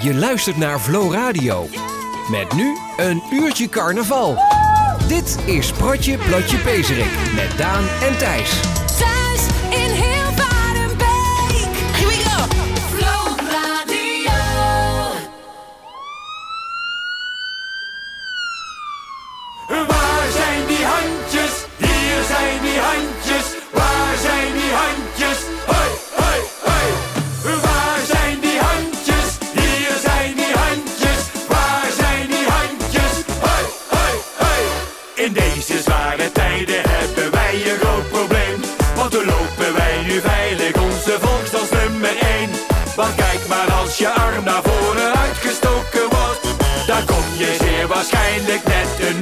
Je luistert naar Flow Radio. Met nu een uurtje carnaval. Dit is Protje Plotje Pezerik met Daan en Thijs. Waarschijnlijk net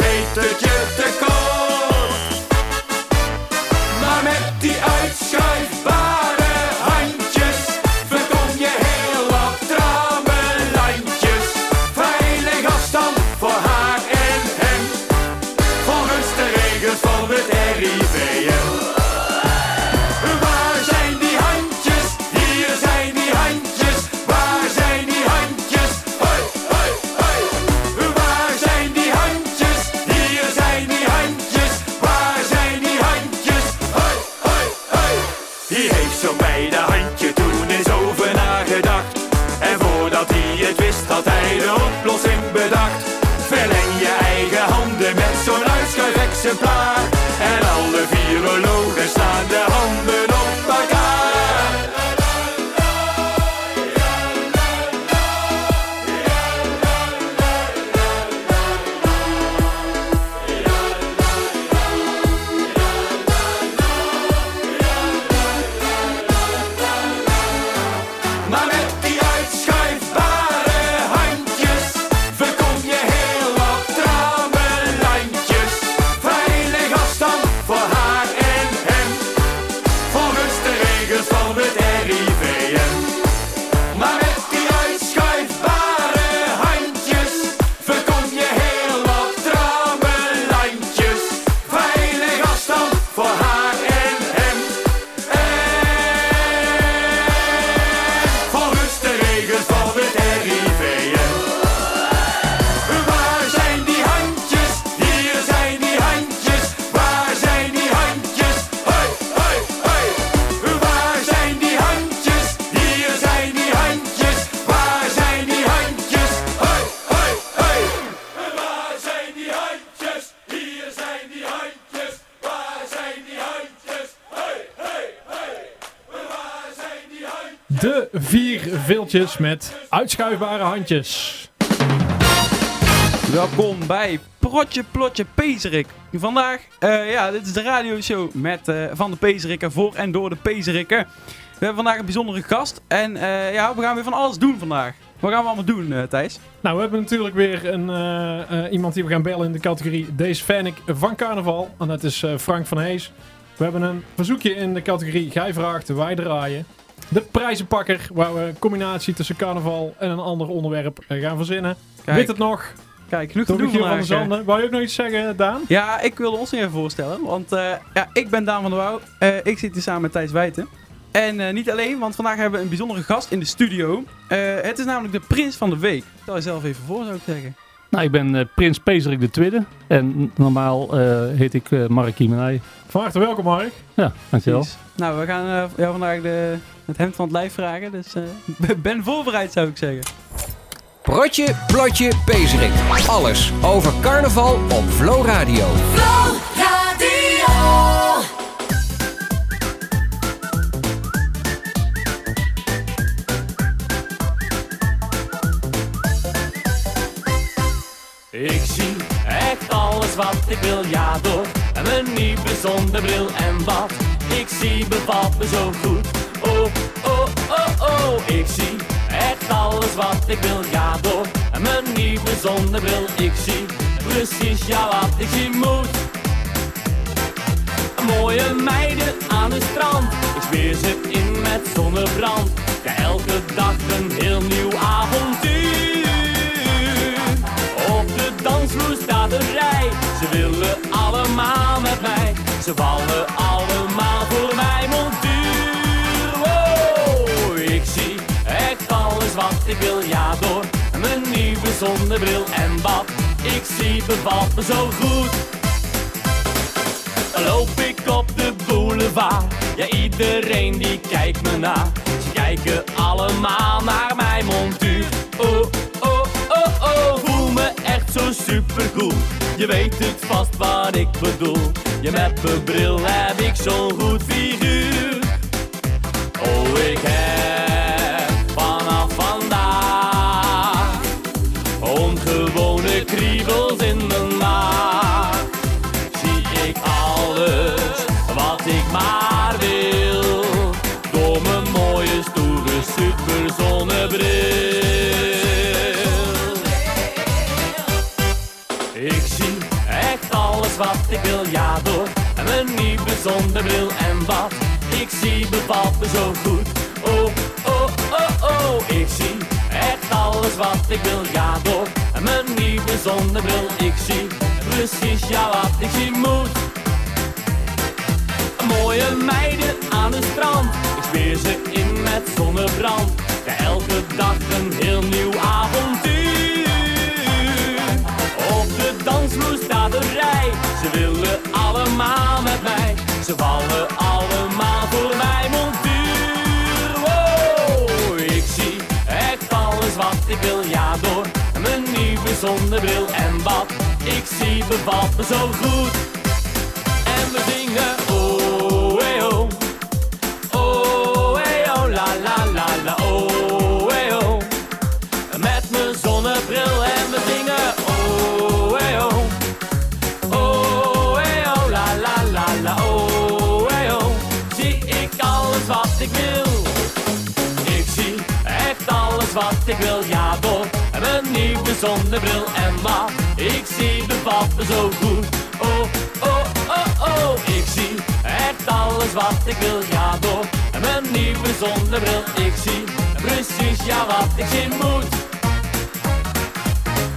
met uitschuifbare handjes. Welkom bij Protje Plotje Pezerik. Vandaag, eh, ja, dit is de radioshow met, eh, van de Pezerikken, voor en door de Pezerikken. We hebben vandaag een bijzondere gast en eh, ja, we gaan weer van alles doen vandaag. Wat gaan we allemaal doen, Thijs? Nou, we hebben natuurlijk weer een, iemand die we gaan bellen in de categorie Deze fan ik van carnaval. En dat is Frank van Hees. We hebben een verzoekje in de categorie Gij vraagt, wij draaien. De prijzenpakker, waar we een combinatie tussen carnaval en een ander onderwerp eh, gaan verzinnen. Kijk. Weet het nog? Kijk, genoeg te doen van vandaag. Zanden. Wou je ook nog iets zeggen, Daan? Ja, ik wilde ons even voorstellen, want eh, ja, ik ben Daan van der Wouw. Eh, ik zit hier samen met Thijs Wijten. En eh, niet alleen, want vandaag hebben we een bijzondere gast in de studio. Eh, het is namelijk de prins van de week. Stel jezelf even voor, zou ik zeggen. Nou, ik ben eh, Prins Pezerik de Tweede. En normaal eh, heet ik eh Mark Kiemenij. Van harte welkom, Mark. Ja, dankjewel. Precies. Nou, we gaan eh, jou vandaag de, het hemd van het lijf vragen. Dus eh, ben voorbereid, zou ik zeggen. Protje Plotje Pezerik. Alles over carnaval op Flow Radio. Flow Radio. Ik zie echt alles wat ik wil, ja door mijn nieuwe zonnebril en wat ik zie bevalt me zo goed. Oh, oh, oh, ik zie echt alles wat ik wil, ja door mijn nieuwe zonnebril. Ik zie precies ja wat ik zien moet. Mooie meiden aan het strand, ik zweer ze in met zonnebrand. Elke dag een heel nieuw avontuur. Op de dansvloer staat een rij, ze willen allemaal met mij. Ze vallen allemaal ik wil, ja door mijn nieuwe zonnebril en wat ik zie bevalt me zo goed. Loop ik op de boulevard, ja iedereen die kijkt me na. Ze kijken allemaal naar mijn montuur. Oh, oh, oh, oh, voel me echt zo supercool. Je weet het vast wat ik bedoel. Je met mijn bril heb ik zo'n goed figuur. Oh, ik heb wil, ja door mijn nieuwe zonnebril en wat ik zie bevalt me zo goed. Oh, oh, oh, oh, ik zie echt alles wat ik wil, ja door mijn nieuwe zonnebril. Ik zie precies ja wat ik zien moet. Mooie meiden aan het strand, ik smeer ze in met zonnebrand. Ja, elke dag een heel nieuw avontuur. Op de dansvloer staat een rij, ze mij. Ze vallen allemaal voor mijn montuur. Wow, ik zie echt alles wat ik wil, ja door mijn nieuwe zonnebril. En wat ik zie bevalt me zo goed. En we zingen wat ik wil, ja door mijn nieuwe zonnebril en wat ik zie bevalt me zo goed. Oh, oh, oh, oh, ik zie echt alles wat ik wil, ja door mijn nieuwe zonnebril. Ik zie precies ja wat ik zien moet.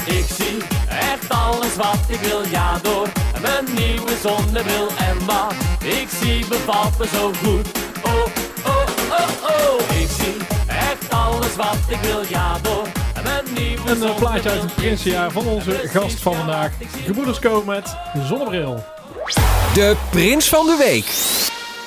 Ik zie echt alles wat ik wil, ja door mijn nieuwe zonnebril en wat ik zie bevalt zo goed. Oh, oh, oh, oh, ik zie alles wat ik wil, ja Een plaatje uit het Prinsenjaar van onze gast van vandaag. Gebroeders Co met zonnebril. De Prins van de Week.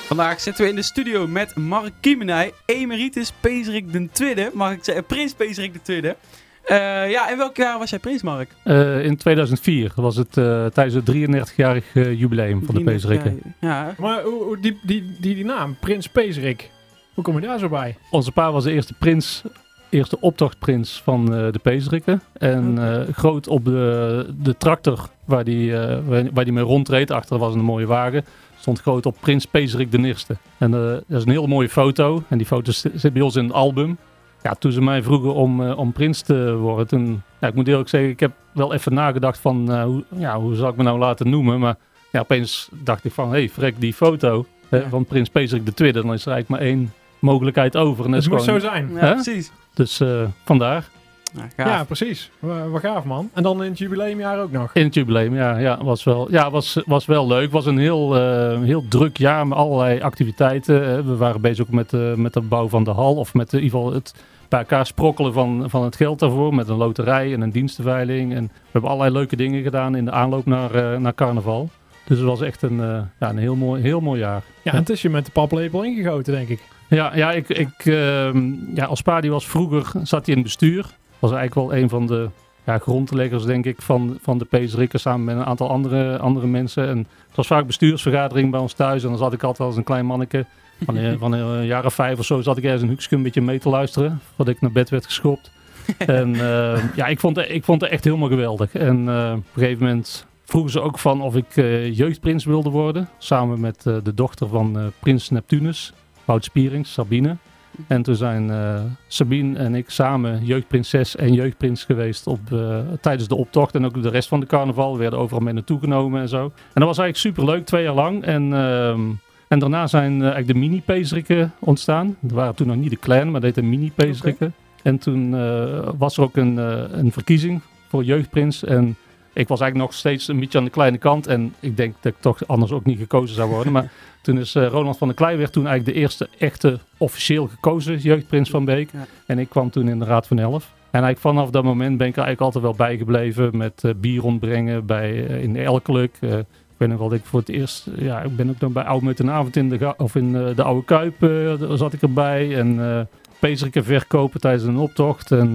Vandaag zitten we in de studio met Mark Kiemenij, emeritus Pezerik de Tweede. Mag ik zeggen, prins Pezerik de Tweede. Eh, ja, in welk jaar was jij prins, Mark? Eh, in 2004 was het eh, tijdens het 33-jarig eh, jubileum van de 33 Peesrikken. jaar. Ja, Maar die, die, die, die naam, Prins Pezerik. Hoe kom je daar zo bij? Onze pa was de eerste prins, eerste optochtprins van eh, de Peesrikken. En eh, groot op de, de tractor waar die, eh, waar, die mee rondreed, achter was een mooie wagen, stond groot op Prins Pezerik de Eerste. En dat is een heel mooie foto. En die foto zi- zit bij ons in het album. Ja, toen ze mij vroegen om, om prins te worden, toen, ja, ik moet eerlijk zeggen, ik heb wel even nagedacht van, hoe, ja, hoe zal ik me nou laten noemen? Maar ja, opeens dacht ik van, hé, hey, vrek die foto Ja. van prins Pezerik de Tweede, dan is er eigenlijk maar één mogelijkheid over. En dat Het moet gewoon, zo zijn. ja, precies. Dus eh, vandaar. Ja, gaaf. Ja, precies. Wa- Wat gaaf, man. En dan in het jubileumjaar ook nog. In het jubileum, ja, ja, was wel, ja was, was wel leuk. was een heel, eh, heel druk jaar met allerlei activiteiten. Eh, we waren bezig ook met, eh, met de bouw van de hal. Of met in ieder geval het bij elkaar sprokkelen van, van het geld daarvoor. Met een loterij en een dienstenveiling. En we hebben allerlei leuke dingen gedaan in de aanloop naar, eh, naar carnaval. Dus het was echt een, eh, ja, een heel, mooi, heel mooi jaar. Ja, en het is je met de paplepel ingegoten, denk ik. Ja, ja, ik, ik, ehm, ja als pa die was vroeger, zat hij in het bestuur. Was eigenlijk wel een van de ja, grondleggers, denk ik, van, van de PS Rikken samen met een aantal andere, andere mensen. En het was vaak bestuursvergadering bij ons thuis. En dan zat ik altijd wel als een klein manneke. Van, een- van een jaar of vijf of zo zat ik ergens een hoekje een beetje mee te luisteren. Voordat ik naar bed werd geschopt. en eh, ja, ik vond, het- ik vond het echt helemaal geweldig. En eh, op een gegeven moment vroegen ze ook van of ik eh, jeugdprins wilde worden. Samen met eh, de dochter van prins Neptunus. Wout Spierings, Sabine. En toen zijn eh, Sabine en ik samen jeugdprinses en jeugdprins geweest op, eh, tijdens de optocht. En ook de rest van de carnaval. We werden overal mee naartoe genomen en zo. En dat was eigenlijk super leuk, twee jaar lang. En, ehm, en daarna zijn eh, eigenlijk de mini-peesrikken ontstaan. Er waren toen nog niet de clan, maar dat heette mini-peesrikken. En toen was er ook een, een verkiezing voor jeugdprins. En ik was eigenlijk nog steeds een beetje aan de kleine kant. En ik denk dat ik toch anders ook niet gekozen zou worden. Maar toen is eh, Ronald van der Klei werd toen eigenlijk de eerste echte officieel gekozen jeugdprins van Beek. Ja. En ik kwam toen in de Raad van Elf. En eigenlijk vanaf dat moment ben ik er eigenlijk altijd wel bijgebleven met eh, bier rondbrengen bij, eh, in ik weet nog wel dat ik voor het eerst, ja, ik ben ook dan bij Oud met een avond in de, of in de Oude Kuip, zat ik erbij. En Pezeriken verkopen tijdens een optocht. En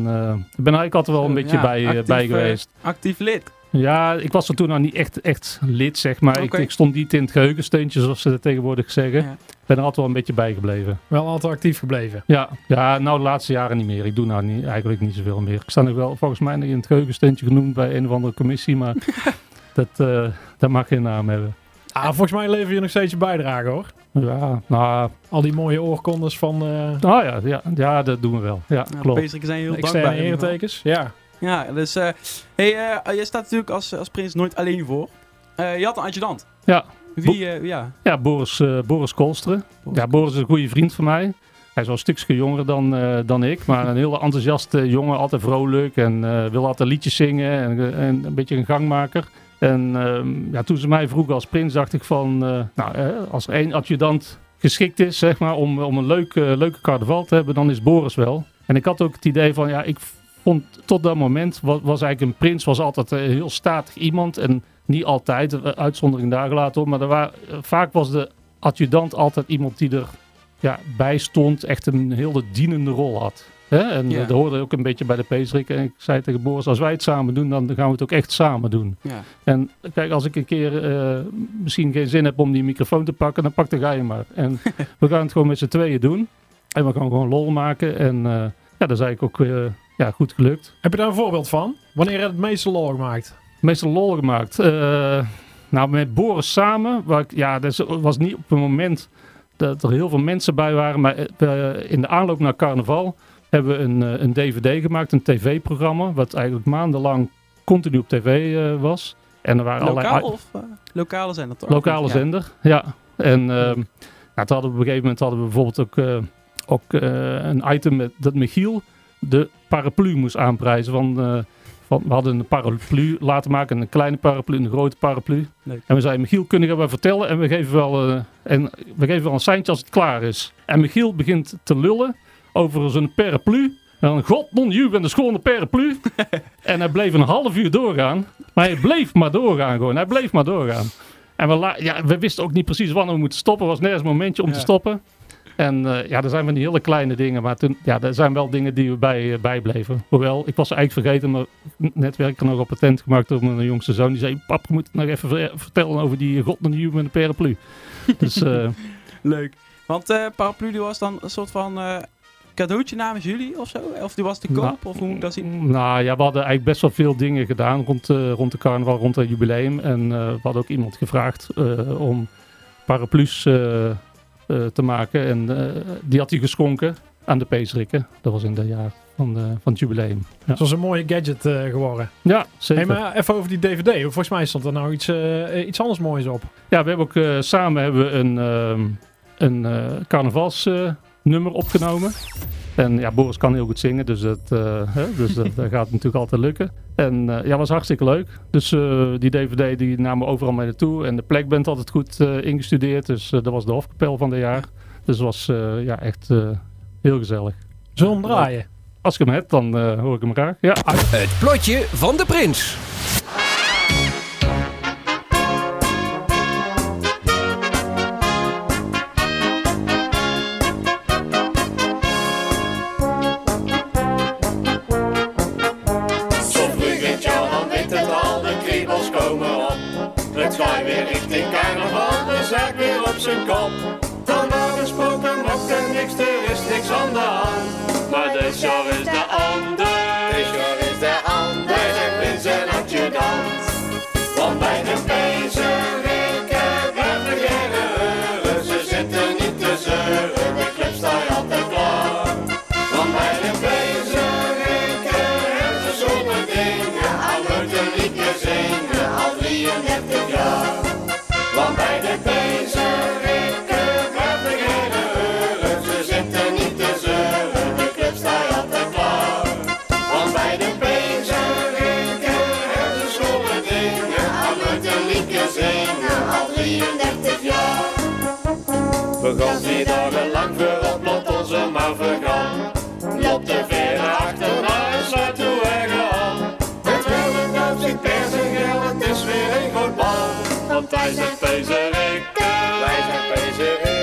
ik ben eigenlijk altijd wel een beetje ja, bij, bij geweest. Actief lid. Ja, ik was er toen nog niet echt, echt lid, zeg maar. Ik, ik stond niet in het geheugensteuntje, zoals ze dat tegenwoordig zeggen. Ja. Ik ben er altijd wel een beetje bij gebleven. Wel altijd actief gebleven. Ja, ja, nou de laatste jaren niet meer. Ik doe nou niet, eigenlijk niet zoveel meer. Ik sta nog wel volgens mij nog in het geheugensteuntje genoemd bij een of andere commissie, maar dat, eh, dat mag geen naam hebben. Ah, volgens mij lever je nog steeds je bijdrage hoor. Ja, nou, Al die mooie oorkondes van eh nou ja, ja, ja, dat doen we wel. Ja, de klopt. Peesrikken zijn heel dankbaar. externe eretekens. Ja. Ja, dus... eh hey, eh, jij staat natuurlijk als, als prins nooit alleen voor. Eh, je had een adjudant. Ja. Wie, ja. Ja, Boris, Boris Kolsteren. Ja, Boris is een goede vriend van mij. Hij is wel een stukje jonger dan, dan ik, maar een hele enthousiaste jongen, altijd vrolijk en wil altijd liedjes zingen en, en een beetje een gangmaker. En ehm, ja, toen ze mij vroegen als prins, dacht ik van, nou, als er één adjudant geschikt is, zeg maar, om, om een leuke, leuke carnaval te hebben, dan is Boris wel. En ik had ook het idee van, ja, ik vond tot dat moment, was, was eigenlijk een prins, was altijd een heel statig iemand en niet altijd, eh, uitzondering daar gelaten hoor, maar er waren, eh, vaak was de adjudant altijd iemand die er ja, bij stond, echt een hele dienende rol had. Hè? En Ja. eh, dat hoorde ook een beetje bij de Peesrik. En ik zei tegen Boris, als wij het samen doen, dan gaan we het ook echt samen doen. ja. En kijk, als ik een keer eh, misschien geen zin heb om die microfoon te pakken, dan pak de ga je maar. En we gaan het gewoon met z'n tweeën doen. En we gaan gewoon lol maken. En eh, ja, dat is eigenlijk ook eh, ja, goed gelukt. Heb je daar een voorbeeld van? Wanneer heb je het meeste lol gemaakt? Meestal lol gemaakt. Eh, nou, met Boris samen, waar ik, ja, dat was niet op een moment dat er heel veel mensen bij waren, maar eh, in de aanloop naar carnaval hebben we een, eh, een DVD gemaakt, een tv-programma, wat eigenlijk maandenlang continu op tv eh, was. En er waren Lokaal allerlei of... lokale zijn dat toch? lokale Ja. zender, ja. En ehm nou, hadden we op een gegeven moment hadden we bijvoorbeeld ook, eh, ook eh, een item met dat Michiel de paraplu moest aanprijzen. Van, eh, van, we hadden een paraplu laten maken, een kleine paraplu, een grote paraplu. Leuk. En we zeiden, Michiel, kun je wel vertellen? En we geven wel, eh, en we geven wel een seintje als het klaar is. En Michiel begint te lullen over zijn paraplu. En dan, god non, je bent een schone paraplu. en hij bleef een half uur doorgaan. Maar hij bleef maar doorgaan gewoon. Hij bleef maar doorgaan. En we, ja, we wisten ook niet precies wanneer we moeten stoppen. Er was nergens een momentje om Ja. te stoppen. En eh, ja, er zijn van die hele kleine dingen. Maar toen, ja, er zijn wel dingen die we bij, eh, bijbleven. Hoewel, ik was eigenlijk vergeten. Maar net werd ik er nog op patent gemaakt door mijn jongste zoon. Die zei, pap, je moet nog even ver- vertellen over die god je met een paraplu. dus eh, Leuk. Want eh paraplu die was dan een soort van eh, cadeautje namens jullie of zo? Of die was te koop? Nou, of hoe moet ik dat zien? Nou ja, we hadden eigenlijk best wel veel dingen gedaan rond, eh, rond de carnaval, rond het jubileum. En eh, we hadden ook iemand gevraagd eh, om paraplu's te maken. En eh, die had hij geschonken aan de Peesrikken. Dat was in het jaar van, eh, van het jubileum. Ja, Het was een mooie gadget eh, geworden. ja zeker. Hey, maar even over die DVD. Volgens mij stond er nou iets, eh, iets anders moois op. Ja, we hebben ook eh, samen hebben we een, ehm een eh, carnavalsnummer opgenomen. En ja, Boris kan heel goed zingen, dus dat, eh, hè, dus dat, dat gaat natuurlijk altijd lukken. En eh, ja, was hartstikke leuk. Dus eh, die DVD die namen we overal mee naartoe. En de plekband altijd goed eh, ingestudeerd. Dus dat was de hofkapel van het jaar. Dus het was eh, ja, echt eh, heel gezellig. Zullen we hem draaien? Als ik hem heb, dan eh, hoor ik hem graag. Ja, Het plotje van de prins. 33 jaar. We gaan drie dagen lang voorop, lot onze maar vergaan. Lop de veren achterna en sluit toe en gaan. Het wilde dat zich persen het is weer een groot bal. Want wij zijn pezerik, wij zijn pezerik.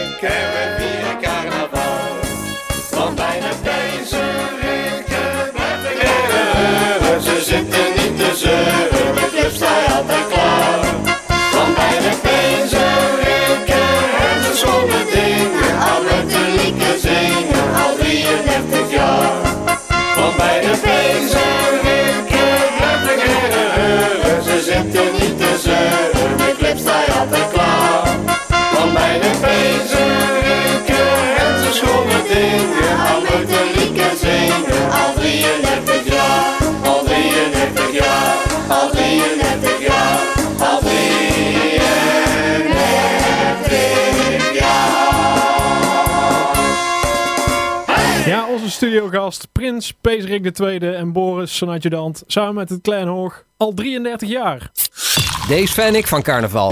Studiogast Prins Pezerik II en Boris, zijn adjudant, samen met het Klein Hoog, al 33 jaar. Deze fan ik van carnaval.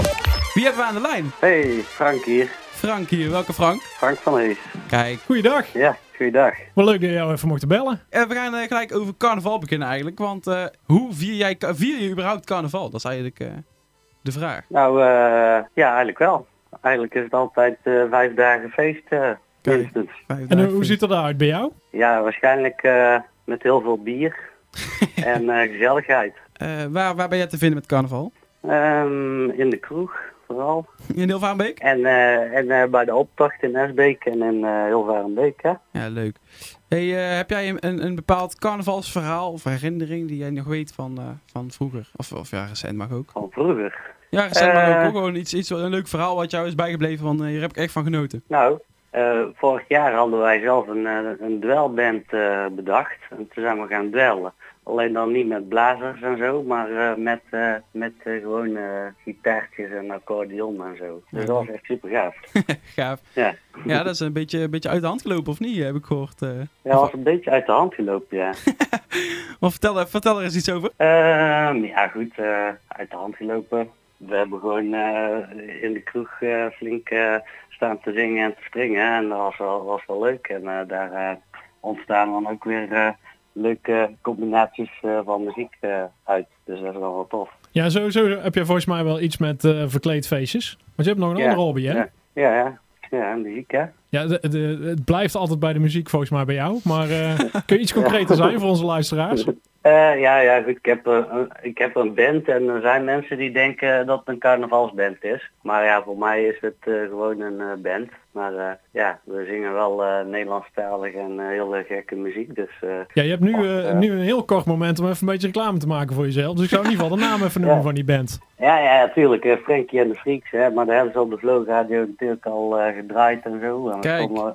Wie hebben we aan de lijn? Hey, Frank hier. Frank hier. Welke Frank? Frank van Hees. Kijk. Goeiedag. Ja, goeiedag. Wat leuk dat je jou even mochten bellen. Eh, we gaan eh, gelijk over carnaval beginnen eigenlijk. Want eh, hoe vier, jij, vier je überhaupt carnaval? Dat is eigenlijk eh, de vraag. Nou, eh, ja, eigenlijk wel. Eigenlijk is het altijd eh, vijf dagen feest, eh En dagen hoe ziet het eruit bij jou? Ja, waarschijnlijk eh, met heel veel bier en eh, gezelligheid. Eh, waar, waar ben jij te vinden met carnaval? Ehm, in de kroeg, vooral. In Hilvarenbeek? En, eh, en eh, bij de optocht in Esbeek en in uh, Hilvarenbeek, hè. Ja, leuk. Hey, eh, heb jij een, een, bepaald carnavalsverhaal of herinnering die jij nog weet van, eh, van vroeger? Of, of ja, recent mag ook. Van vroeger. Ja, recent mag Eh. ook. Gewoon iets, iets, een leuk verhaal wat jou is bijgebleven van hier heb ik echt van genoten. Nou, eh, vorig jaar hadden wij zelf een, eh, een duelband eh, bedacht. En toen zijn we gaan duellen. Alleen dan niet met blazers en zo, maar eh, met, met gewoon eh, gitaartjes en accordeon en zo. Dus dat was echt super gaaf. Gaaf. Ja. Ja, dat is een beetje, een beetje uit de hand gelopen, of niet? Heb ik gehoord. eh. Ja, dat was een beetje uit de hand gelopen, ja. Maar vertel, vertel er eens iets over. Ehm, ja goed, uit de hand gelopen. We hebben gewoon in de kroeg flink staan te zingen en te springen. En dat was wel, was wel leuk. En eh, daar eh, ontstaan dan ook weer eh, leuke combinaties van muziek uit. Dus dat is wel wel tof. Ja, sowieso heb jij volgens mij wel iets met verkleedfeestjes. Want je hebt nog een Ja, andere hobby, hè? Ja, ja, ja. ja muziek hè. Ja, de, de- het blijft altijd bij de muziek volgens mij bij jou. Maar kun je iets concreter zijn voor onze luisteraars? Eh, ja, ja. Ik heb, eh, een, ik heb een band en er zijn mensen die denken dat het een carnavalsband is. Maar ja, voor mij is het eh, gewoon een band. Maar ja, we zingen wel Nederlandstalig en heel gekke muziek. Dus Ja, je hebt nu, nu een heel kort moment om even een beetje reclame te maken voor jezelf. Dus ik zou in ieder geval de naam even noemen Ja. van die band. ja, ja, natuurlijk. Frankie en de Freaks, hè, maar daar hebben ze op de Flow Radio natuurlijk al gedraaid en zo. En Kijk. ook,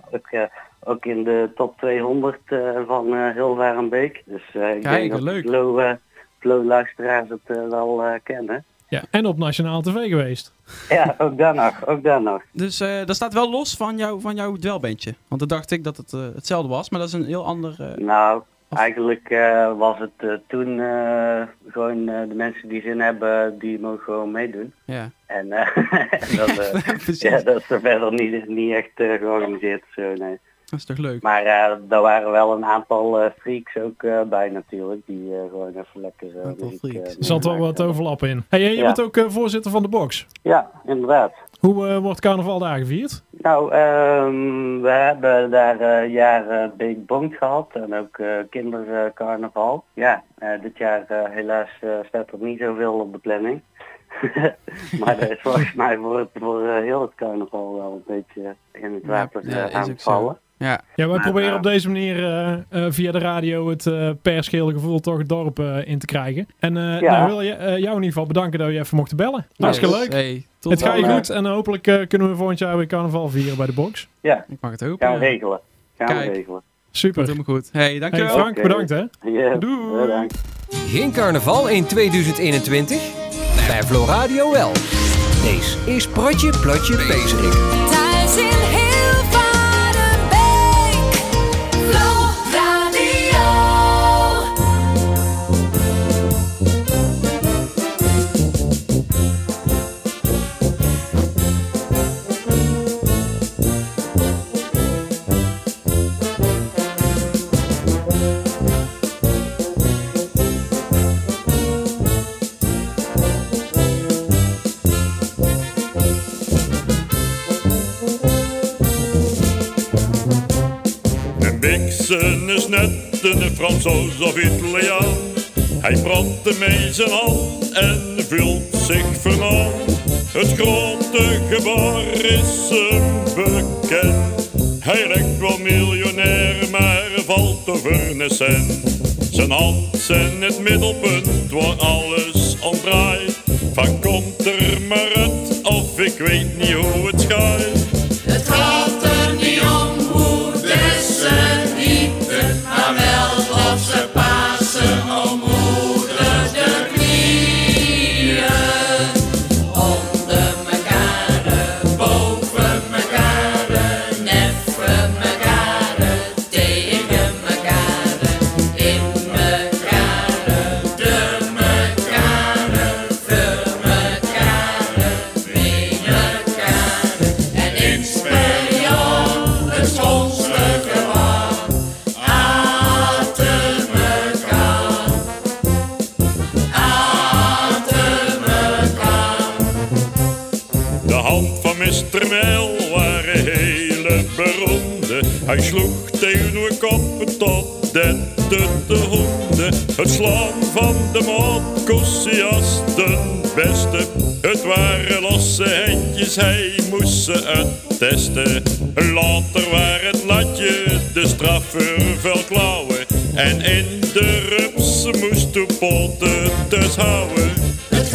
ook in de top 200 eh, van eh Hilvarenbeek. Dus eh ik Kijk, denk dat leuk. de Flow, eh, Flow luisteraars het wel eh, kennen. Ja, en op Nationaal TV geweest. Ja, ook daar nog, ook daar nog. Dus eh, dat staat wel los van, jou, van jouw dwelbandje. Want dan dacht ik dat het eh, hetzelfde was, maar dat is een heel ander... eh, Nou, eigenlijk eh, was het eh, toen eh, gewoon eh, de mensen die zin hebben, die mogen gewoon meedoen. ja. En eh, dat, eh, ja, dat is er verder niet, niet echt georganiseerd zo, nee. Dat is toch leuk? Maar eh daar waren wel een aantal eh, freaks ook eh, bij natuurlijk, die eh, gewoon even lekker Aantal muziek, freaks. Er zat wel wat overlap in. Hey, je Ja. bent ook voorzitter van de box. Ja, inderdaad. Hoe eh, wordt carnaval daar gevierd? Nou, ehm, we hebben daar eh jaren Big Bond gehad en ook eh kindercarnaval. ja, eh, dit jaar eh, helaas eh, staat er niet zoveel op de planning. maar dat is volgens mij voor, het, voor heel het carnaval wel een beetje in het water Ja, aan het vallen. Ja, Ja, wij Maar, proberen eh, op deze manier eh, eh, via de radio het eh persgele gevoel toch het dorp eh, in te krijgen. En eh Ja. nou wil je, eh, jou in ieder geval bedanken dat je even mocht bellen. Hartstikke Yes. leuk. Hey, tot Het gaat je goed en hopelijk kunnen we volgend jaar weer carnaval vieren bij de box. Ja, Ik mag het hopen. gaan we regelen. Gaan Kijk. we regelen. Super. Komt helemaal goed. Hey, Hey dankjewel. Frank, Oké. bedankt hè. Ja, Doei. bedankt. Geen carnaval in 2021? Bij Flow Radio wel. Deze is Protje Plotje Pezerik. Thuis in is net een Fransoos of Italiaan. Hij brandde mee zijn hand en vult zich vernaamd. Het grote gebaar is hem bekend. Hij lijkt wel miljonair, maar valt over een cent. Zijn hand in het middelpunt waar alles om draait. Van komt er maar uit, of ik weet niet hoe het gaat. Kop tot dette de honden. Het slaan van de als de beste. Het waren losse handjes, hij moest ze uittesten. Later waren het latje de straf voor veel klauwen. En in de rups moest de poten dus houden. Het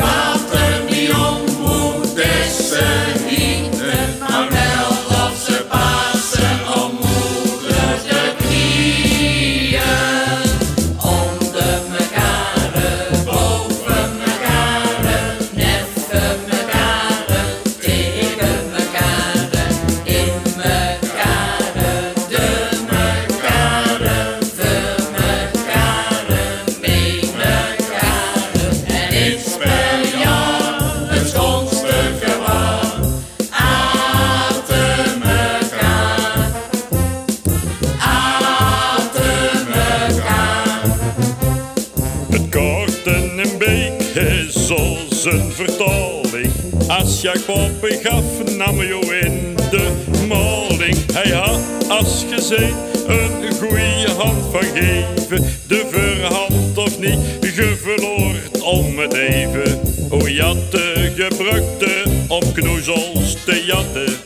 Jacob gaf, nam jou in de maling. Hij had, als gezegd, een goeie hand van geven. De verhand of niet, ge verloort om het even. O jatte, gebruikte om knoezels te jatten.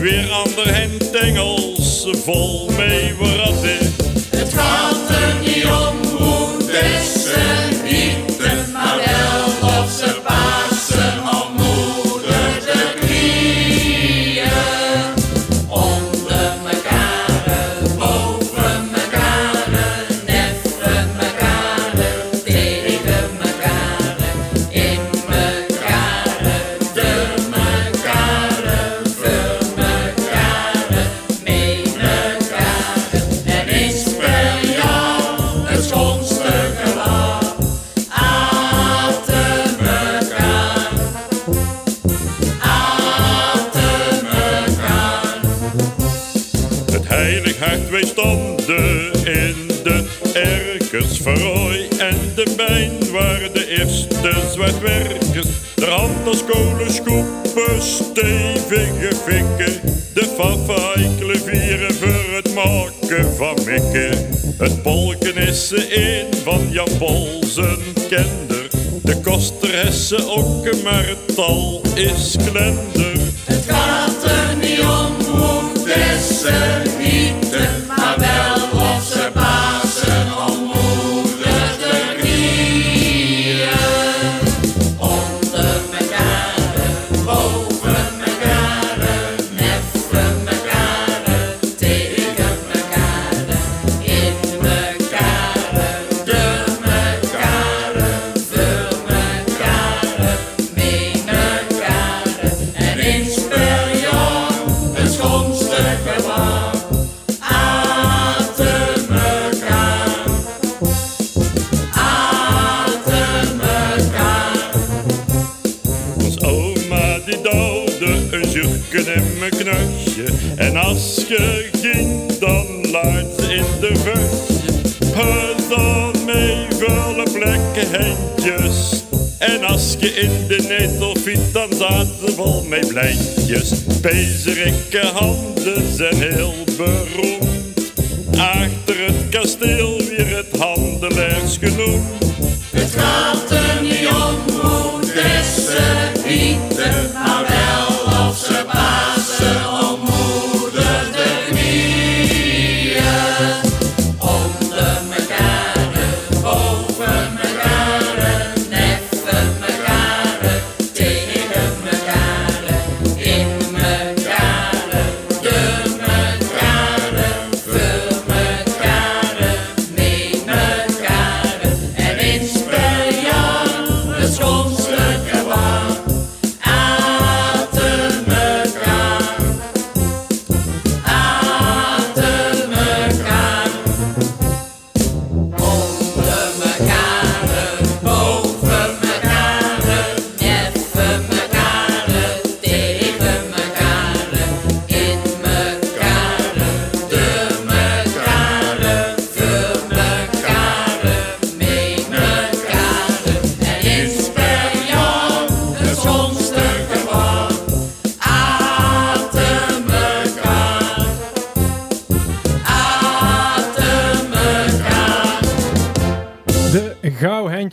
Weer ander hand Engels, vol mee. Het gaat er niet om hoe deze gieten, is mijn. En als je ging, dan ze in de. Het dan mee vuile plekken handjes. En als je in de netel fiet, dan zaten ze vol met blijtjes. Pezerikke handen zijn heel beroemd. achter het kasteel weer het handelaars genoemd. Het gaat er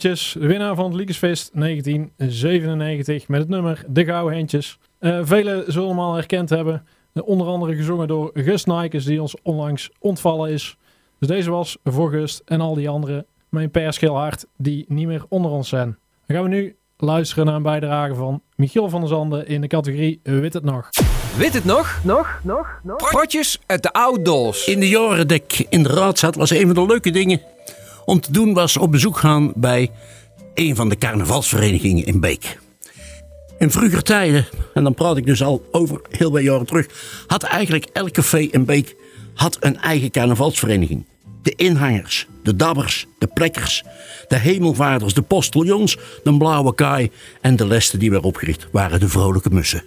De winnaar van het Liekesfeest 1997 met het nummer De Gauwhendjes. Eh velen zullen hem al herkend hebben. Onder andere gezongen door Gust Nijkes die ons onlangs ontvallen is. Dus deze was voor Gust en al die anderen mijn perschil hart die niet meer onder ons zijn. Dan gaan we nu luisteren naar een bijdrage van Michiel van der Zanden in de categorie Wit het nog. Weet het nog? Nog, nog, nog. Protjes uit de outdoors. In de jaren dat ik in de raad zat, was een van de leuke dingen om te doen was op bezoek gaan bij een van de carnavalsverenigingen in Beek. In vroeger tijden, en dan praat ik dus al over heel wat jaren terug, had eigenlijk elk café in Beek had een eigen carnavalsvereniging. De inhangers, de dabbers, de plekkers, de hemelvaarders, de postiljons, de blauwe kaai en de lesten die werden opgericht waren de vrolijke mussen.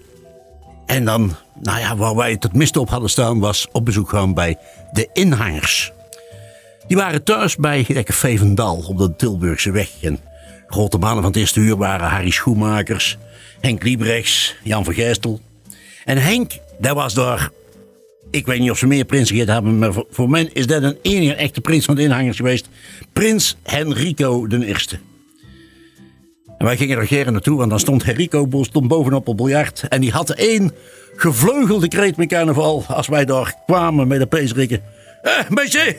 En dan, nou ja, waar wij het het mist op hadden staan, was op bezoek gaan bij de inhangers. Die waren thuis bij het Café van Dal op de Tilburgse weg. En grote mannen van het eerste uur waren Harry Schoenmakers, Henk Liebrechts, Jan van Gijstel. En Henk, dat was daar, ik weet niet of ze meer prinsen gehad hebben, maar voor, mij is dat een enige echte prins van de inhangers geweest. Prins Henrico Eerste. En wij gingen er geren naartoe, want dan stond Henrico bovenop op biljart. En die had één gevleugelde kreet met carnaval als wij daar kwamen met de peesrikken. Eh, meisje,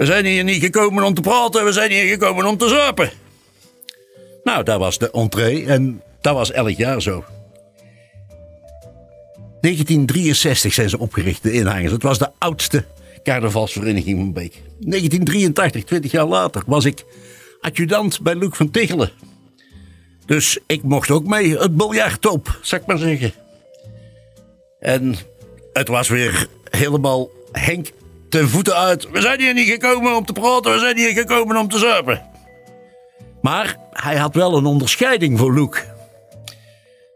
we zijn hier niet gekomen om te praten, we zijn hier gekomen om te zuipen. Nou, dat was de entree en dat was elk jaar zo. 1963 zijn ze opgericht, de inhangers. Het was de oudste carnavalsvereniging van Beek. 1983, 20 jaar later, was ik adjudant bij Luc van Tichelen. Dus ik mocht ook mee het biljart op, zou ik maar zeggen. En het was weer helemaal Henk ten voeten uit. We zijn hier niet gekomen om te praten, we zijn hier gekomen om te zuipen. Maar hij had wel een onderscheiding voor Luc.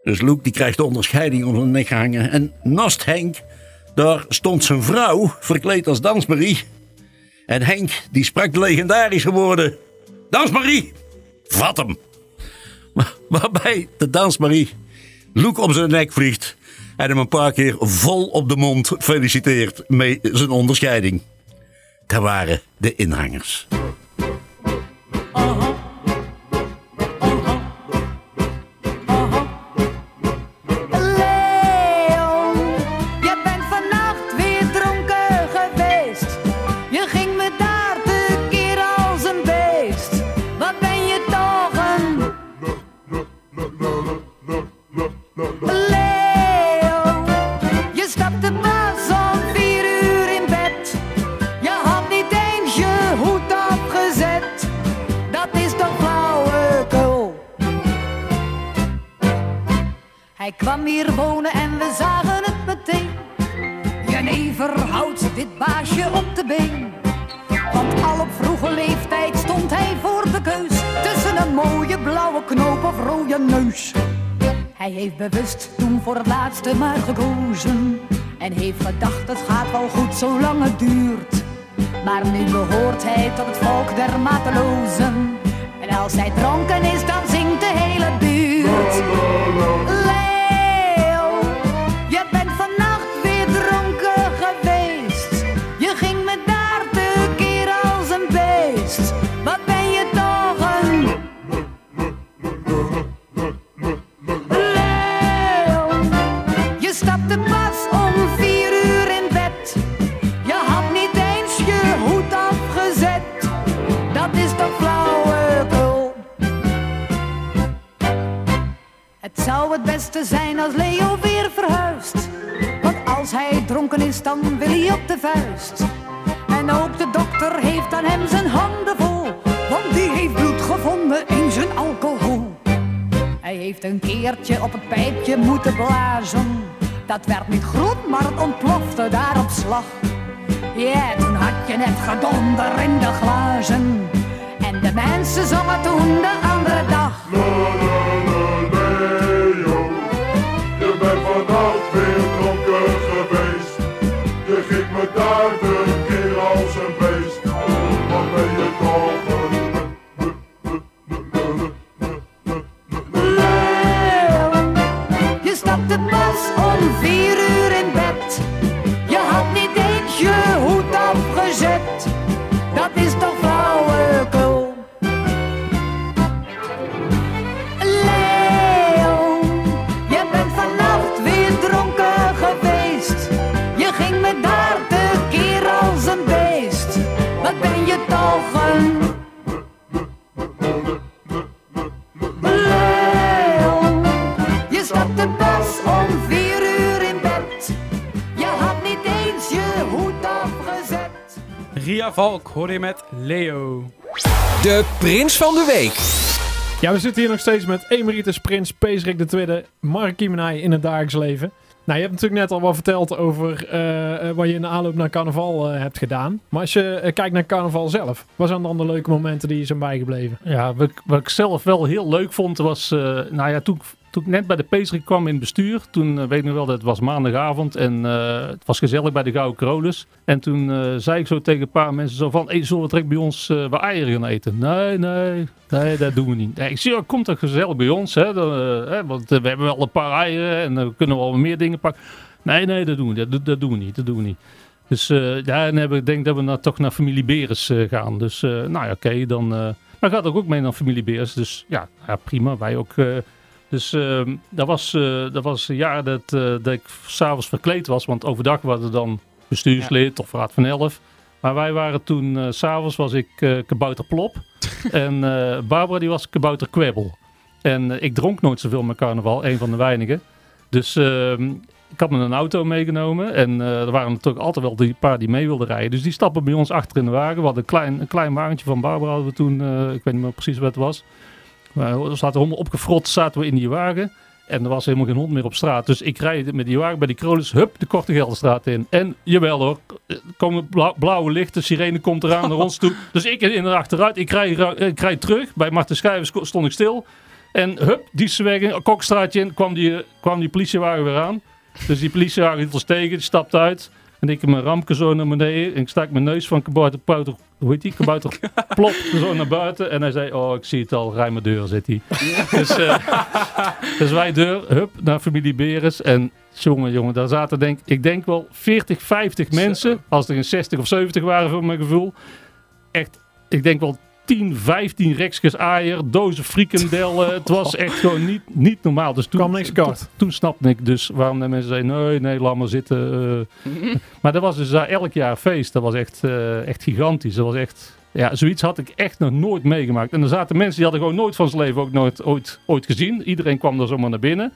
Dus Luc die krijgt de onderscheiding om zijn nek hangen. En naast Henk, daar stond zijn vrouw, verkleed als Dansmarie. En Henk, die sprak de legendarische woorden... Dansmarie, vat hem. Waarbij de Dansmarie Luc om zijn nek vliegt... en hem een paar keer vol op de mond feliciteert met zijn onderscheiding. Dat waren de inhangers. Leon, Hij kwam hier wonen en we zagen het meteen. Jenever houdt dit baasje op de been. Want al op vroege leeftijd stond hij voor de keus. Tussen een mooie blauwe knoop of rode neus. Hij heeft bewust toen voor het laatste maar gekozen. En heeft gedacht het gaat wel goed zolang het duurt. Maar nu behoort hij tot het volk der matelozen. En als hij dronken is, dan zingt de hele buurt. Beste zijn als Leo weer verhuist. Want als hij dronken is, dan wil hij op de vuist. En ook de dokter heeft aan hem zijn handen vol. Want die heeft bloed gevonden in zijn alcohol. Hij heeft een keertje op het pijpje moeten blazen. Dat werd niet groen, maar het ontplofte daar op slag. Ja, toen had je net gedonder in de glazen. En de mensen zongen toen de andere dag. Je stapte pas om vier uur in bed. Je had niet eens je hoed afgezet. Ria Valk hoorde je met Leo. De prins van de week. Ja, we zitten hier nog steeds met emeritus prins Peesrik II, Mark Kiemenij in het dagelijks leven. Nou, je hebt natuurlijk net al wat verteld over eh, eh, wat je in de aanloop naar carnaval eh, hebt gedaan. Maar als je kijkt naar carnaval zelf, wat zijn dan de leuke momenten die je zijn bijgebleven? Ja, wat, ik- wat ik zelf wel heel leuk vond was, eh, nou ja, toen, ik- toen ik net bij de Peesrik kwam in het bestuur, toen eh, weet ik nog wel dat het was maandagavond en eh, het was gezellig bij de Gouden Krolus. En toen eh, zei ik zo tegen een paar mensen zo van, hey, zullen we direct bij ons wat eieren gaan eten? Nee, nee, nee, dat doen we niet. Ik zie, komt toch gezellig bij ons, hè, dan, hè want we hebben wel een paar eieren en dan kunnen we wel meer dingen pakken. Nee, nee, dat doen we, dat, dat doen we niet, dat doen we niet. Dus ja, hebben, ik denk dat we naar, toch naar familie Beres gaan. Dus nou ja, oké, dan... maar gaat ook mee naar familie Beres. Dus ja, ja prima. Wij ook. Eh, dus ehm, dat, was, eh, dat was een jaar dat, eh, dat ik s'avonds verkleed was. Want overdag waren we dan bestuurslid of raad van elf. Maar wij waren toen, eh, s s'avonds was ik eh, kabouter Plop. en eh, Barbara die was kabouter Kwebbel. En eh, ik dronk nooit zoveel met carnaval, een van de weinigen. Dus ehm, ik had me een auto meegenomen. En eh, er waren natuurlijk altijd wel die paar die mee wilden rijden. Dus die stappen bij ons achter in de wagen. We hadden een klein, een klein wagentje van Barbara hadden we toen. eh, ik weet niet meer precies wat het was. Maar we zaten helemaal opgefrot, zaten we in die wagen. En er was helemaal geen hond meer op straat. Dus ik rijd met die wagen bij die Krolus, hup, de Korte Gelderstraat in. En jawel hoor, er komen blauw- blauwe lichten, sirene komt eraan naar ons toe. Dus ik in achteruit, ik rijd, ik rijd terug. Bij Marten Schijven sto- stond ik stil. En hup, die weg Kokstraatje in, kwam die, kwam die politiewagen weer aan. Dus die politiewagen hield ons tegen, die stapte uit. En ik heb mijn rampje zo naar beneden. En ik stak mijn neus van kabouter, Pouter- hoe heet die? Kabouter plop zo naar buiten. En hij zei, oh ik zie het al, rij mijn deur zit hij. dus, eh, dus wij deur, hup, naar familie Beres. En jongen, jongen, daar zaten denk ik denk wel 40, 50 mensen. Als er een 60 of 70 waren voor mijn gevoel. Echt, ik denk wel 10, 15 rekjes aaier, dozen frikandellen. het was echt gewoon niet, niet normaal. Dus toen, Kwam niks kort. Toen, toen snapte ik dus waarom de mensen zeiden, nee, nee, laat maar zitten. eh. maar dat was dus daar elk jaar feest. Dat was echt, eh, echt gigantisch. Dat was echt, ja, zoiets had ik echt nog nooit meegemaakt. En er zaten mensen die hadden gewoon nooit van zijn leven ook nooit ooit, ooit gezien. Iedereen kwam er zomaar naar binnen.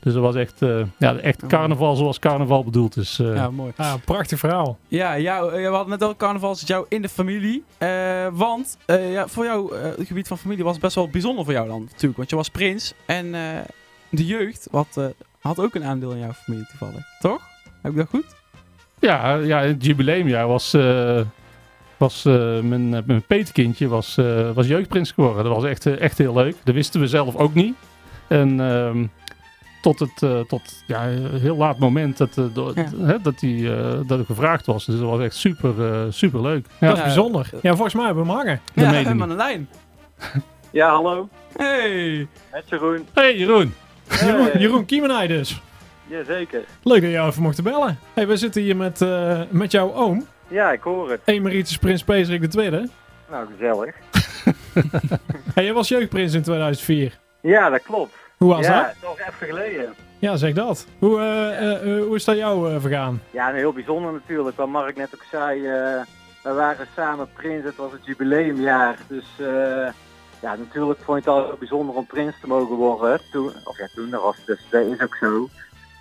Dus dat was echt, eh, ja, echt carnaval zoals carnaval bedoeld is. eh. Ja, mooi. Ah, prachtig verhaal. Ja, jou, eh, we hadden net al carnaval zit jou in de familie. Eh, want eh, ja, voor jou, eh, het gebied van familie was best wel bijzonder voor jou dan natuurlijk. Want je was prins en eh, de jeugd wat, eh, had ook een aandeel in jouw familie toevallig. Toch? Heb ik dat goed? Ja, ja, het jubileumjaar was, eh, was eh, mijn, eh, mijn petekindje was, eh, was jeugdprins geworden. Dat was echt, echt heel leuk. Dat wisten we zelf ook niet. En ehm, tot het eh, tot, ja, een heel laat moment dat, do- Ja. hè, dat, hij eh, dat ik gevraagd was. Dus dat was echt super, eh, super leuk. Ja, Dat is bijzonder. Ja, volgens mij hebben we. Dat ja, we hebben de lijn. Ja, hallo. Hey! Met Jeroen. Hey Jeroen. Jeroen, Jeroen Kiemenij dus. Jazeker. Leuk dat je jou even mocht bellen. Hey, we zitten hier met, eh, met jouw oom, Ja, ik hoor het. emeritus prins Peesrik II. Nou, gezellig. Hey, jij was jeugdprins in 2004. Ja, dat klopt. Hoe was ja, dat? nog even geleden. Ja, zeg dat. Hoe, eh, eh, eh, hoe is dat jou vergaan? Ja, nou, heel bijzonder natuurlijk. Wat Mark net ook zei, we waren samen prins. Het was het jubileumjaar. Dus ja, natuurlijk vond het al heel bijzonder om prins te mogen worden. Toen, of ja, toen, dat, was, dus, dat is ook zo.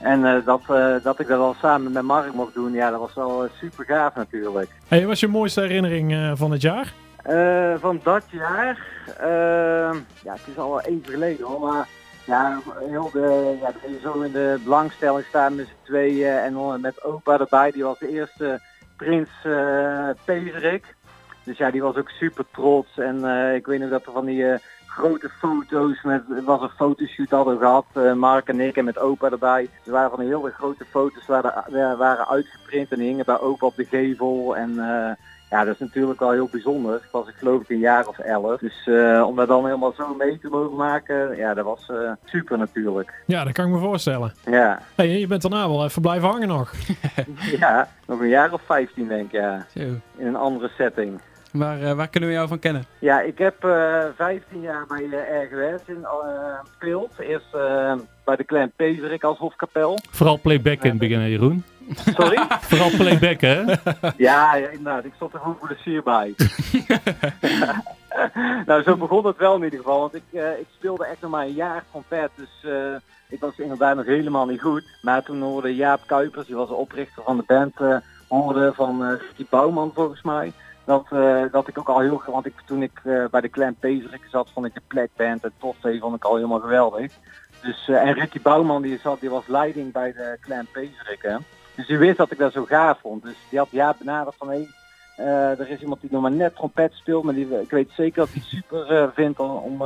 En eh, dat, eh, dat ik dat al samen met Mark mocht doen, ja, dat was wel super gaaf natuurlijk. Hey, wat was je mooiste herinnering eh, van het jaar? Eh, van dat jaar, eh, ja, het is al wel even geleden hoor, maar ja, heel de, ja, zo in de belangstelling staan met z'n tweeën en met opa erbij, die was de eerste prins uh, Pezerik. Dus ja, die was ook super trots en eh, ik weet nog dat er van die eh, grote foto's, met, er was een fotoshoot hadden we gehad, eh, Mark en ik en met opa erbij. Er waren van hele grote foto's waren, eh, waren uitgeprint en die hingen bij opa op de gevel en... eh, ja, dat is natuurlijk wel heel bijzonder. Ik was ik geloof ik een jaar of elf. Dus eh, om dat dan helemaal zo mee te mogen maken, ja, dat was eh, super natuurlijk. Ja, dat kan ik me voorstellen. Ja. Hey, je bent daarna wel even blijven hangen nog. ja, nog een jaar of 15 denk ik, ja. Zo. In een andere setting. Waar, eh, waar kunnen we jou van kennen? Ja, ik heb eh 15 jaar bij eh, RGS in, eh, gespeeld. Eerst eh, bij de Klein Pezerik als hofkapel. Vooral playback in het begin, Jeroen. Sorry? Vooral playback, hè? Ja, ja, inderdaad. Ik stond er goed voor de sier bij. nou, zo begon het wel in ieder geval. Want ik, eh, ik speelde echt nog maar een jaar trompet. Dus eh, ik was inderdaad nog helemaal niet goed. Maar toen hoorde Jaap Kuipers, die was de oprichter van de band, eh, hoorde van eh Ricky Bouwman volgens mij. Dat, eh, dat ik ook al heel... Want ik, toen ik eh, bij de Clan Pezerik zat, vond ik de plekband en Toffee vond ik al helemaal geweldig. Dus, eh, en Ricky Bouwman die, zat, die was leiding bij de Clan Pezerik. Dus die wist dat ik dat zo gaaf vond. Dus die had Jaap benaderd van... Hey, er is iemand die nog maar net trompet speelt, maar die, ik weet zeker dat hij super vindt om,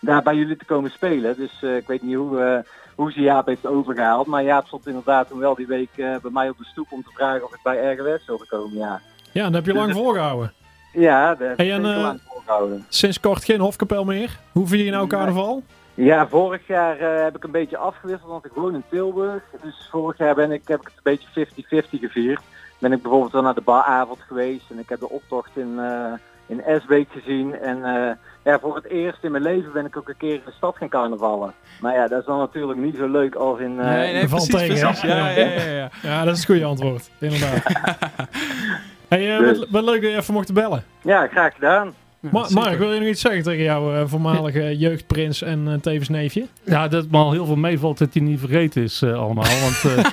daar bij jullie te komen spelen. Dus ik weet niet hoe, hoe ze Jaap heeft overgehaald. Maar Jaap stond inderdaad toen wel die week bij mij op de stoep om te vragen of ik bij RGS wilde komen, ja. Ja, dat heb je lang volgehouden. Ja, dat heb Hey, ik en, eh, lang volgehouden. Sinds kort geen hofkapel meer. Hoe vier je nou carnaval? Ja, vorig jaar eh, heb ik een beetje afgewisseld, want ik woon in Tilburg. Dus vorig jaar ben ik, heb ik het een beetje 50-50 gevierd. Ben ik bijvoorbeeld wel naar de baravond geweest en ik heb de optocht in, eh in Esbeek gezien. En eh, ja, voor het eerst in mijn leven ben ik ook een keer in de stad gaan carnavallen. Maar ja, dat is dan natuurlijk niet zo leuk als in... eh, Nee, nee, precies, tegen, precies. Ja, ja, ja, ja. Ja, dat is het goede antwoord. Inderdaad. hey, eh, wat, wat leuk dat je even mocht bellen. Ja, graag gedaan. Ma- Mark, wil je nog iets zeggen tegen jouw eh, voormalige jeugdprins en eh, tevens neefje? Ja, dat me al heel veel meevalt dat hij niet vergeten is eh, allemaal. Want eh,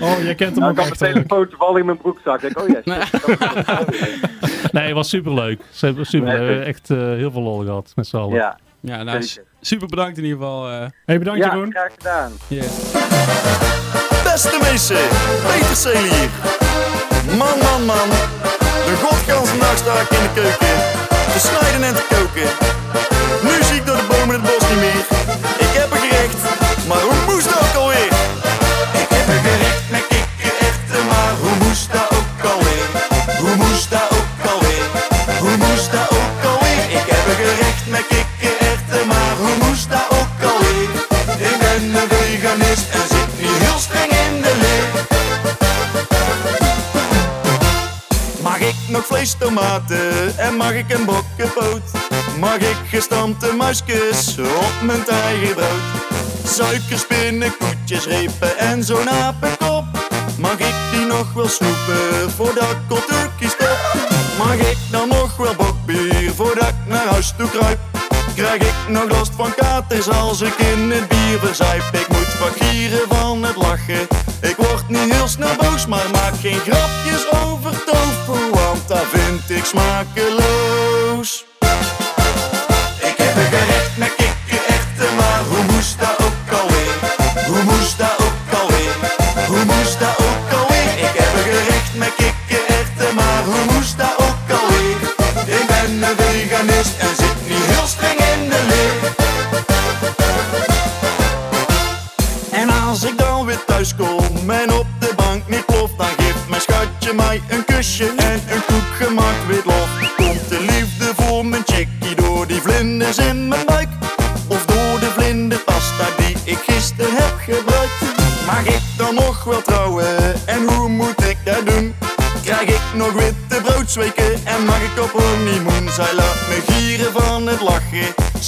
Oh, jij kent hem Nou, ook ik had mijn telefoon toevallig in mijn broekzak. Ik denk, oh ja, wel. nee, het was superleuk. Super, super, Nee, echt eh, heel veel lol gehad met z'n allen. Ja, Ja, nou, super bedankt in ieder geval. eh. Hey, bedankt ja Jeroen. graag gedaan. yes. Beste mensen, Peter Seel hier. Man, man, man. De godganse dag sta ik in de keuken. Te snijden en te koken. Nu zie ik door de bomen het bos niet meer. Ik heb een gerecht, maar hoe moest dat ook alweer? Ik heb een gerecht met kikkererwten, maar hoe moest dat ook alweer? Hoe moest dat ook alweer? Hoe moest dat ook alweer? Ik heb een gerecht met kikkererwten, maar hoe moest dat ook alweer? Ik ben een veganist en vlees, tomaten en mag ik een bokkenpoot? Mag ik gestampte muisjes op mijn tijgerbrood? Suikerspinnen, koetjes, repen en zo'n apenkop? Mag ik die nog wel snoepen voordat ik turkey stop? Mag ik dan nog wel bokbier voordat ik naar huis toe kruip? Krijg ik nog last van katers als ik in het bier verzuip? Ik moet wat gieren van het lachen. Ik word niet heel snel boos, maar maak geen grapjes over tofu, want dat vind ik smakeloos. Ik heb een gerecht met kikkererwten, maar hoe moest dat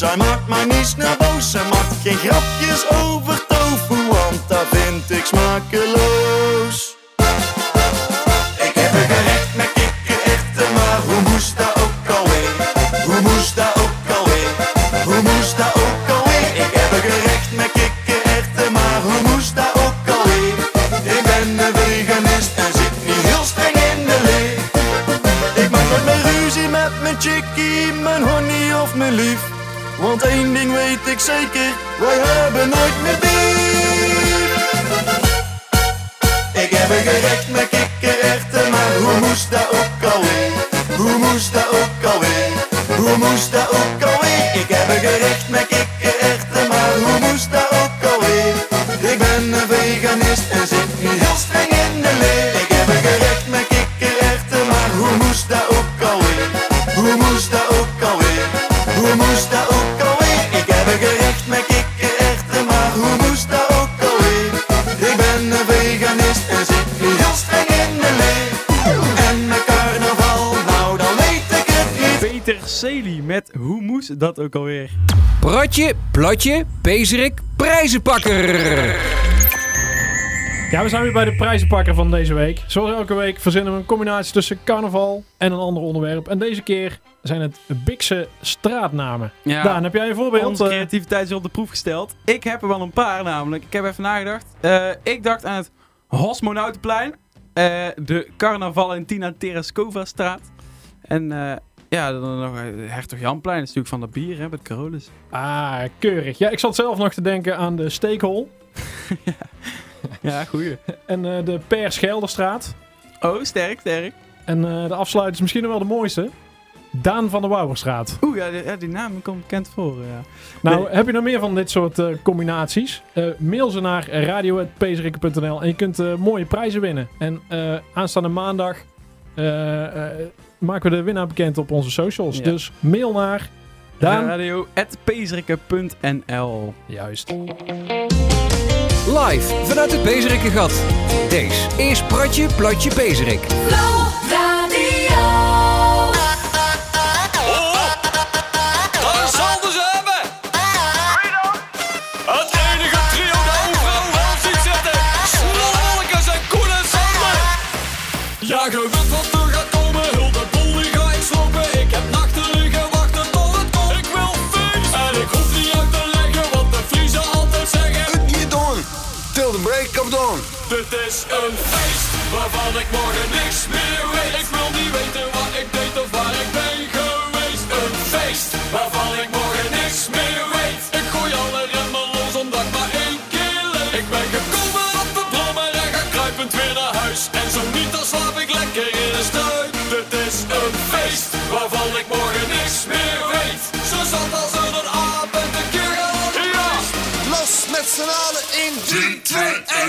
Zij maakt mij niet boos. Zij maakt geen grapjes Hoe moest dat ook alweer? Hoe moest dat ook alweer? Ik heb een gerecht met kikkererwten, maar hoe moest dat ook alweer? Ik ben een veganist en zit nu heel streng in de leer. En met carnaval, nou dan weet ik het niet. Peter Celi met Hoe moest dat ook alweer? Protje, plotje, pezerik, prijzenpakker. Ja, we zijn weer bij de prijzenpakker van deze week. Zoals elke week verzinnen we een combinatie tussen carnaval en een ander onderwerp. En deze keer zijn het Bikse straatnamen. Ja. Daan, heb jij een voorbeeld? Onze Eh, creativiteit is op de proef gesteld. Ik heb er wel een paar namelijk. Ik heb even nagedacht. Eh, ik dacht aan het Hosmonautenplein. eh, de Carnavalentina Tereskova straat. En ja, dan nog Hertog Janplein. Dat is natuurlijk van dat bier, hè, met Carolus. Ah, keurig. Ja, ik zat zelf nog te denken aan de Steekhol Ja, goeie. en eh, de Per Schelderstraat. Oh, sterk, sterk. En eh, de afsluiter is misschien nog wel de mooiste. Daan van de Wouwerstraat. Oeh, ja, die, ja, die naam komt bekend voor. Ja. Nou, Nee. heb je nog meer van dit soort eh, combinaties? Mail ze naar radio.pezerikke.nl en je kunt mooie prijzen winnen. En aanstaande maandag maken we de winnaar bekend op onze socials. Ja. Dus mail naar Daan. Juist. Live vanuit het Bezerikkengat. Deze is Pratje Platje. Flow Radio. Daar zal ze hebben! Het enige trio dat overal wel ziet zitten. Snolwolkens en Koen en Sander. Ja, je Dit is een feest waarvan ik morgen niks meer weet. Ik wil niet weten wat ik deed of waar ik ben geweest. Een feest waarvan ik morgen niks meer weet. Ik gooi alle remmen los omdat ik maar één keer. Ik ben gekomen op de brommer en ga kruipend weer naar huis. En zo niet, dan slaap ik lekker in de struik. Dit is een feest waarvan ik morgen niks meer weet. Zo zat als een aap en de keer ja. Los met z'n allen in 3, 2, 1,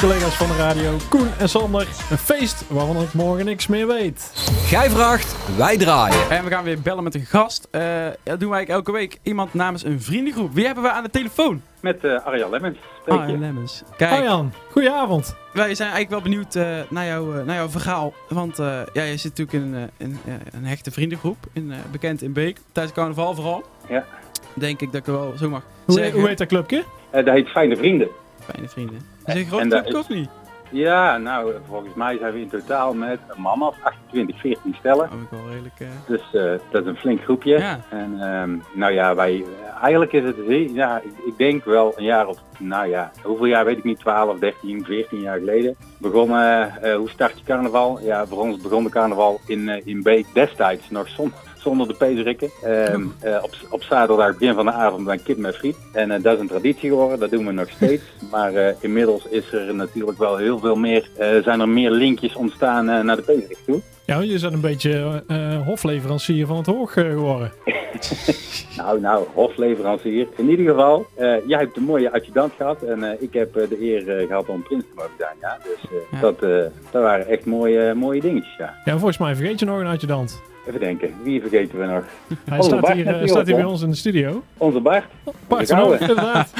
collega's van de radio Koen en Sander. Een feest waarvan ik morgen niks meer weet. Gij vraagt, wij draaien. En we gaan weer bellen met een gast. Eh, dat doen wij eigenlijk elke week. Iemand namens een vriendengroep. Wie hebben we aan de telefoon? Met eh Arjan Lemmens. Arjan Lemmens. Kijk, Arjan, goedenavond. wij zijn eigenlijk wel benieuwd eh, naar, jouw, eh, naar jouw verhaal. Want eh ja, je zit natuurlijk in een, in, een hechte vriendengroep. In, eh, bekend in Beek. Tijdens carnaval vooral. Ja. Denk ik dat ik er wel zo mag Hoe, zeggen. hoe heet dat clubje? Eh, dat heet Fijne Vrienden. Fijne vrienden. Is het een groot is- of niet? Ja, nou, volgens mij zijn we in totaal met een man of 28, 14 stellen. Oh, ik wel redelijk... eh, Dus eh, dat is een flink groepje. Ja. En ehm, nou ja, wij, eigenlijk is het, heel- ja, ik, ik denk wel een jaar of, nou ja, hoeveel jaar weet ik niet, 12, 13, 14 jaar geleden. Begonnen, eh, hoe start je carnaval? Ja, voor ons begon de carnaval in, eh, in Beek destijds nog zon, zonder de pezerikken. Ehm, eh, op, op zaterdag, begin van de avond, dan kip met friet. En eh, dat is een traditie geworden, dat doen we nog steeds. Maar eh, inmiddels is er natuurlijk wel heel veel meer, zijn er meer linkjes ontstaan naar de pezerik toe. Ja, je bent een beetje eh, hofleverancier van het hoog eh, geworden. Nou, nou, hofleverancier. In ieder geval, eh, jij hebt een mooie adjudant gehad en eh, ik heb de eer eh, gehad om prins te mogen zijn. Ja? Dus eh, Ja. Dat, eh, dat waren echt mooie, mooie dingetjes, ja. Ja, volgens mij vergeet je nog een adjudant. Even denken, wie vergeten we nog? Hij Onze staat Bart hier, staat hier bij ons in de studio. Onze Bart. Bart inderdaad.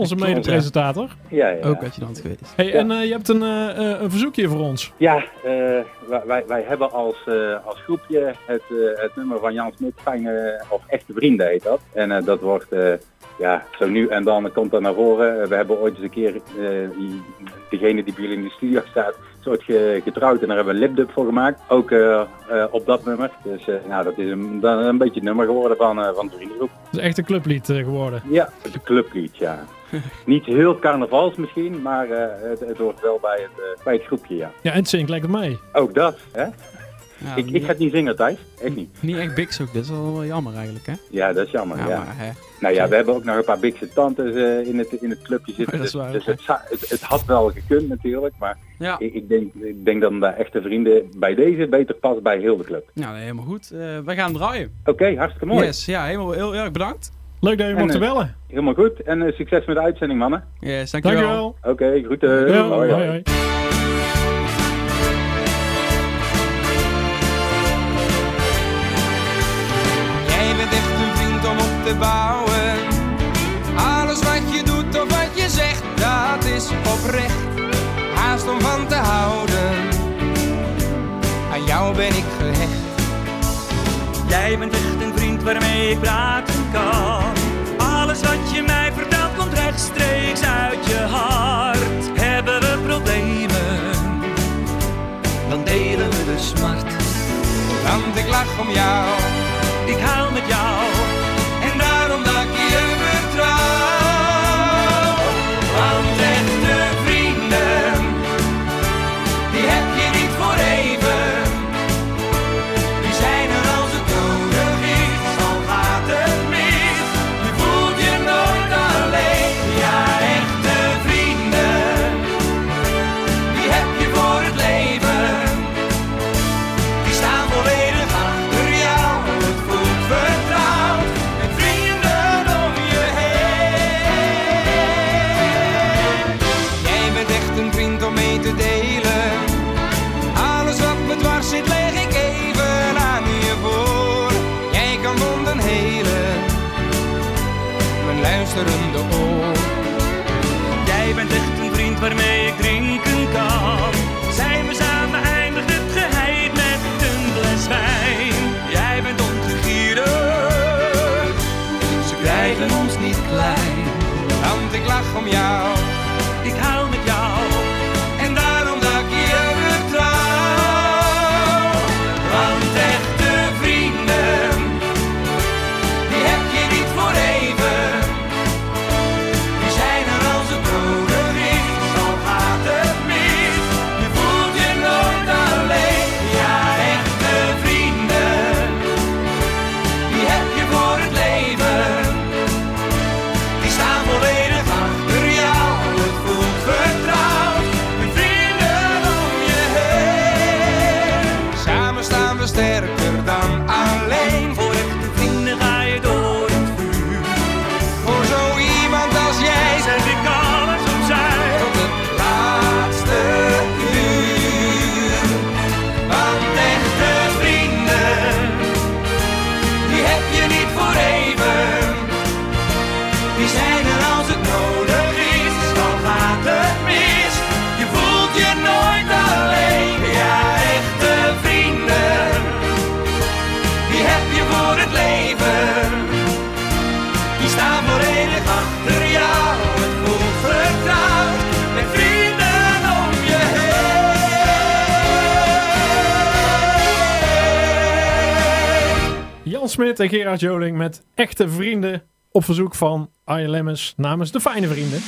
Onze mede-presentator. Ja, ja. Ook adjudant geweest. Hey, en eh, je hebt een, eh, eh, een verzoekje voor ons. Ja, eh, wij- wij, wij hebben als, eh, als groepje het, eh, het nummer van Jan Smit, Fijne of Echte Vrienden heet dat. En eh, dat wordt, eh, ja, zo nu en dan komt dat naar voren. We hebben ooit eens een keer, eh, die, degene die bij jullie in de studio staat, soort ge- getrouwd en daar hebben we een lipdub voor gemaakt. Ook eh, eh, op dat nummer. Dus eh, nou, dat is een, dan een beetje het nummer geworden van, eh, van de vriendengroep. Het is echt een clublied eh, geworden. Ja, het is een clublied, ja. Niet heel carnavals misschien, maar eh, het, het hoort wel bij het, bij het groepje, ja. Ja, en het zingt lekker mee. Ook dat, hè? Ja, ik, ik ga het niet zingen, Thijs. Echt niet. niet echt big ook. Dat is wel wel jammer eigenlijk, hè? Ja, dat is jammer, ja. Ja, maar hè. Nou ja, we hebben ook nog een paar bigse tantes eh, in, het, in het clubje zitten. Dat is dus waar, dus het, het, het had wel gekund natuurlijk, maar Ja. ik, ik, denk, ik denk dat de echte vrienden bij deze beter past bij heel de club. Nou, nee, helemaal goed. Eh wij gaan draaien. Oké, hartstikke mooi. Yes, ja, helemaal heel erg bedankt. Leuk dat je mocht eh, bellen. Helemaal goed. En succes met de uitzending, mannen. Yes, dankjewel. Dankjewel. Oké, groeten. Ja, Hoi, hoi, hoi. hoi. Jij bent echt een vriend om op te. Jij bent echt een vriend waarmee ik praten kan. Alles wat je mij vertelt komt rechtstreeks uit je hart. Hebben we problemen, dan delen we de smart. Want ik lach om jou. Ik huil met jou, jij bent echt een vriend waarmee ik drinken kan. Zijn we samen eindigt het geheid met een glas wijn. Jij bent ongegierig, Ze krijgen ons niet klein, want ik lach om jou. Smit en Gerard Joling met echte vrienden op verzoek van Lemmens namens de fijne vrienden.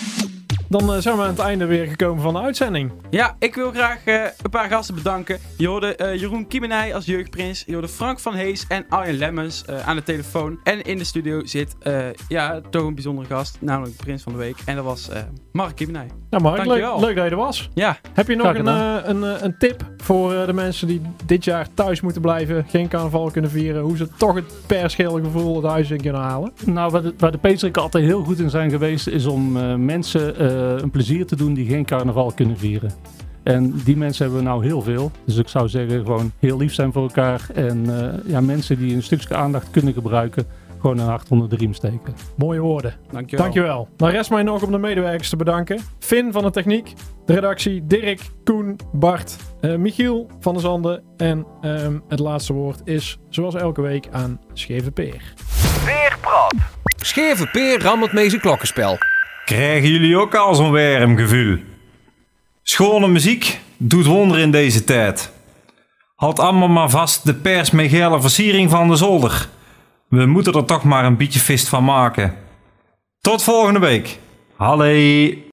Dan eh, zijn we aan het einde weer gekomen van de uitzending. Ja, ik wil graag eh, een paar gasten bedanken. Je hoorde eh, Jeroen Kiemenij als jeugdprins. Je hoorde Frank van Hees en Arjen Lemmens eh, aan de telefoon. En in de studio zit, eh, ja, toch een bijzondere gast. Namelijk de prins van de week. En dat was eh, Mark Kiemenij. Nou Mark, leuk, Dankjewel. leuk dat je er was. Ja. Heb je nog een, een, een tip voor eh, de mensen die dit jaar thuis moeten blijven, geen carnaval kunnen vieren, hoe ze toch het perscheel gevoel het huis in kunnen halen? Nou, waar de, waar de altijd heel goed in zijn geweest, is om eh, mensen eh, een plezier te doen die geen carnaval kunnen vieren. En die mensen hebben we nou heel veel. Dus ik zou zeggen, gewoon heel lief zijn voor elkaar. En eh, ja, mensen die een stukje aandacht kunnen gebruiken, gewoon een hart onder de riem steken. Mooie woorden. Dankjewel. Dankjewel. Nou rest mij nog om de medewerkers te bedanken. Finn van de techniek, de redactie, Dirk, Koen, Bart, eh, Michiel van der Zanden. En ehm, het laatste woord is, zoals elke week, aan Scheve Peer. Weerpraat. Scheve Peer rammelt mee zijn klokkenspel. Krijgen jullie ook al zo'n wermgevoel? Schone muziek doet wonderen in deze tijd. Houd allemaal maar vast de pers met versiering van de zolder. We moeten er toch maar een beetje fist van maken. Tot volgende week. Hallo.